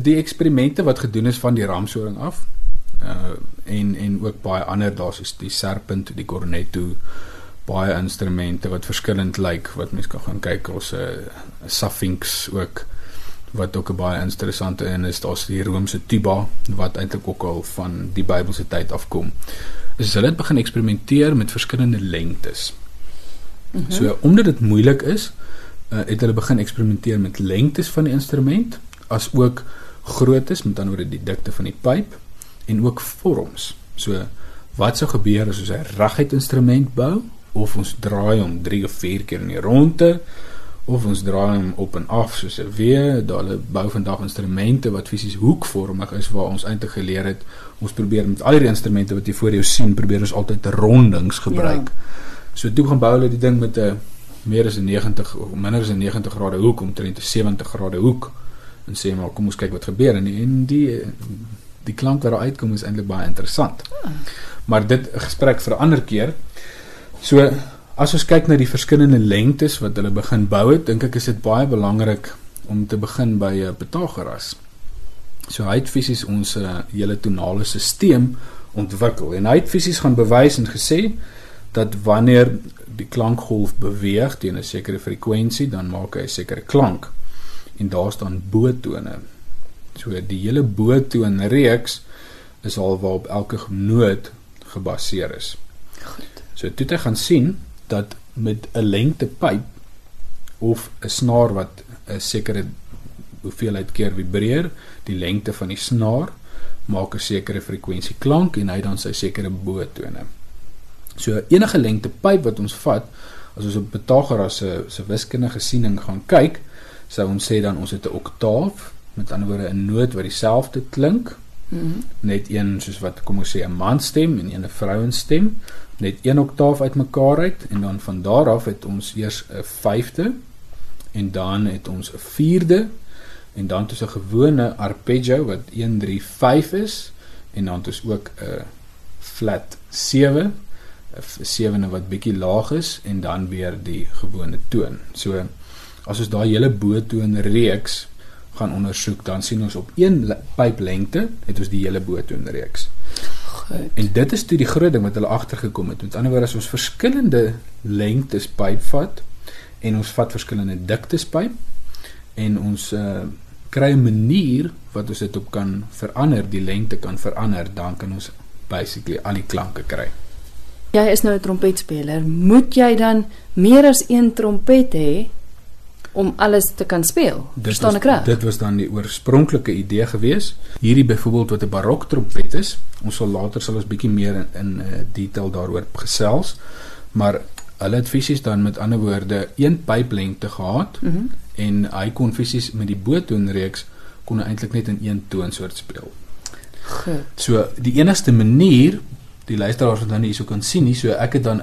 Die eksperimente wat gedoen is van die ramsoring af uh en en ook baie ander daar's is die serpent, die cornetto, baie instrumente wat verskillend lyk wat mense kan gaan kyk ons 'n uh, Sphinx ook wat ook 'n baie interessante en is daar's die Romeinse tuba wat eintlik ook al van die Bybelse tyd afkom. Dus hulle het begin eksperimenteer met verskillende lengtes. Mm -hmm. So omdat dit moeilik is, uh, het hulle begin eksperimenteer met lengtes van die instrument as ook groottes, met ander woorde die dikte van die pyp en ook vorms. So wat sou gebeur as ons 'n reguit instrument bou of ons draai hom 3 of 4 keer in die ronde of ons draai hom op en af soos 'n W, daar hulle bou vandag instrumente wat fisies hoekvormig is waar ons eintlik geleer het ons probeer met al die instrumente wat jy voor jou sien, probeer ons altyd rondings gebruik. Ja. So toe gaan bou hulle die ding met 'n meer as 'n 90 of minder as 'n 90 grade hoek omtrent 'n 70 grade hoek en sê maar kom ons kyk wat gebeur en die, en die die klank wat daar uitkom is eintlik baie interessant. Ja. Maar dit 'n gesprek vir 'n ander keer. So As ons kyk na die verskillende lengtes wat hulle begin bou het, dink ek is dit baie belangrik om te begin by 'n Pythagoras. So hy het fisies ons uh, hele tonale stelsel ontwikkel en hy het fisies gaan bewys en gesê dat wanneer die klankgolf beweeg teen 'n sekere frekwensie, dan maak hy 'n sekere klank. En daar staan bootone. So die hele boottoonreeks is al waarop elke noot gebaseer is. Goed. So toe jy gaan sien dat met 'n lengte pyp of 'n snaar wat 'n sekere hoeveelheid keer vibreer, die lengte van die snaar maak 'n sekere frekwensie klank en hy dan sy sekere bootone. So enige lengte pyp wat ons vat, as ons op Pythagoras se se wiskundige siening gaan kyk, sou ons sê dan ons het 'n oktaaf, met ander woorde 'n noot wat dieselfde klink. Mm -hmm. Net een soos wat kom ons sê 'n man stem en een 'n vrouenstem net een oktaaf uitmekaar uit en dan van daar af het ons eers 'n vyfde en dan het ons 'n vierde en dan het ons 'n gewone arpeggio wat 1 3 5 is en dan het ons ook 'n flat 7 'n sewende wat bietjie laag is en dan weer die gewone toon. So as ons daai hele botoon reeks gaan ondersoek, dan sien ons op een pyplengte het ons die hele botoon reeks. Goed. En dit is toe die groot ding wat hulle agtergekom het. Met ander woorde as ons verskillende lengtes pyp vat en ons vat verskillende diktes pyp en ons uh kry 'n manier wat ons dit op kan verander, die lengte kan verander, dan kan ons basically al die klanke kry. Jy is nou 'n trompetspeler. Moet jy dan meer as een trompet hê om alles te kan speel. Verstaan ek reg? Dit was dan die oorspronklike idee gewees. Hierdie byvoorbeeld wat 'n barok trompet is, ons sal later sal ons bietjie meer in, in uh, detail daaroor gesels, maar hulle het fisies dan met ander woorde een pyplengte gehad mm -hmm. en hy kon fisies met die botoonreeks kon hy eintlik net in een toonsoort speel. Goed. So die enigste manier die luisteraars wat dan hierso kan sien, nie, so ek het dan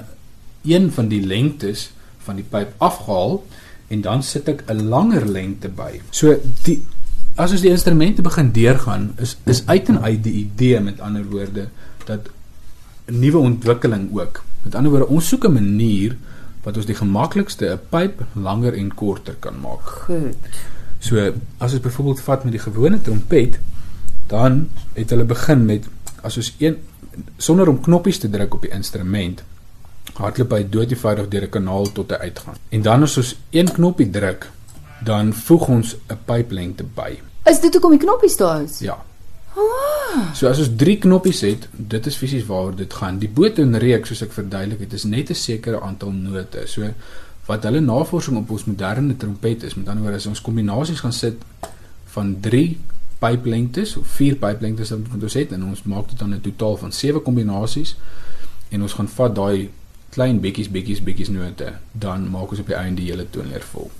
een van die lengtes van die pyp afgehaal en dan sit ek 'n langer lengte by. So die as ons die instrumente begin deurgaan, is is uit en uit die idee met ander woorde dat 'n nuwe ontwikkeling ook. Met ander woorde, ons soek 'n manier wat ons die gemaklikste 'n pyp langer en korter kan maak. Goed. So as ons byvoorbeeld vat met die gewone trompet, dan het hulle begin met as ons een sonder om knoppies te druk op die instrument hardloop hy doodgevoudig deur 'n kanaal tot 'n uitgang. En dan as ons een knoppie druk, dan voeg ons 'n pyplengte by. Is dit hoekom die knoppies daar is? Ja. Ah. So as ons 3 knoppies het, dit is fisies waaroor dit gaan. Die botonreeks soos ek verduidelik het, is net 'n sekere aantal note. So wat hulle navorsing op ons moderne trompet is, met ander woorde as ons kombinasies gaan sit van 3 pyplengtes of 4 pyplengtes wat ons het en ons maak dit dan 'n totaal van 7 kombinasies en ons gaan vat daai klein bietjies bietjies bietjies note, dan maak ons op die einde die hele toonleer vol.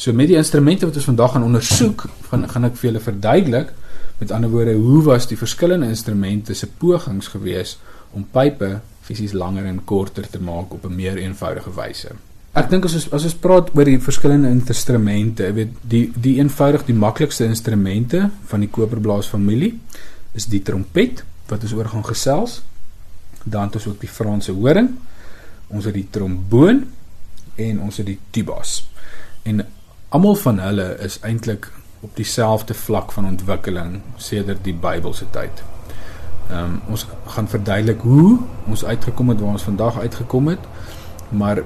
So met die instrumente wat ons vandag gaan ondersoek, gaan gaan ek vir julle verduidelik met ander woorde hoe was die verskillende instrumente se pogings gewees om pype fisies langer en korter te maak op 'n meer eenvoudige wyse. Ek dink as ons as ons praat oor die verskillende instrumente, weet die die eenvoudig die maklikste instrumente van die koperblaas familie is die trompet wat ons oor gaan gesels. Dan het ons ook die Franse horing ons het die tromboon en ons het die tubas. En almal van hulle is eintlik op dieselfde vlak van ontwikkeling sedert die Bybelse tyd. Ehm um, ons gaan verduidelik hoe ons uitgekom het waar ons vandag uitgekom het, maar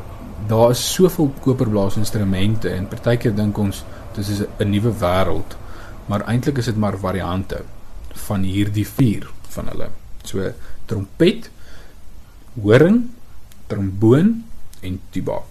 daar is soveel koperblasinstrumente en partykeer dink ons dis is 'n nuwe wêreld, maar eintlik is dit maar variante van hierdie vier van hulle. So trompet, horing, tromboon en tuba.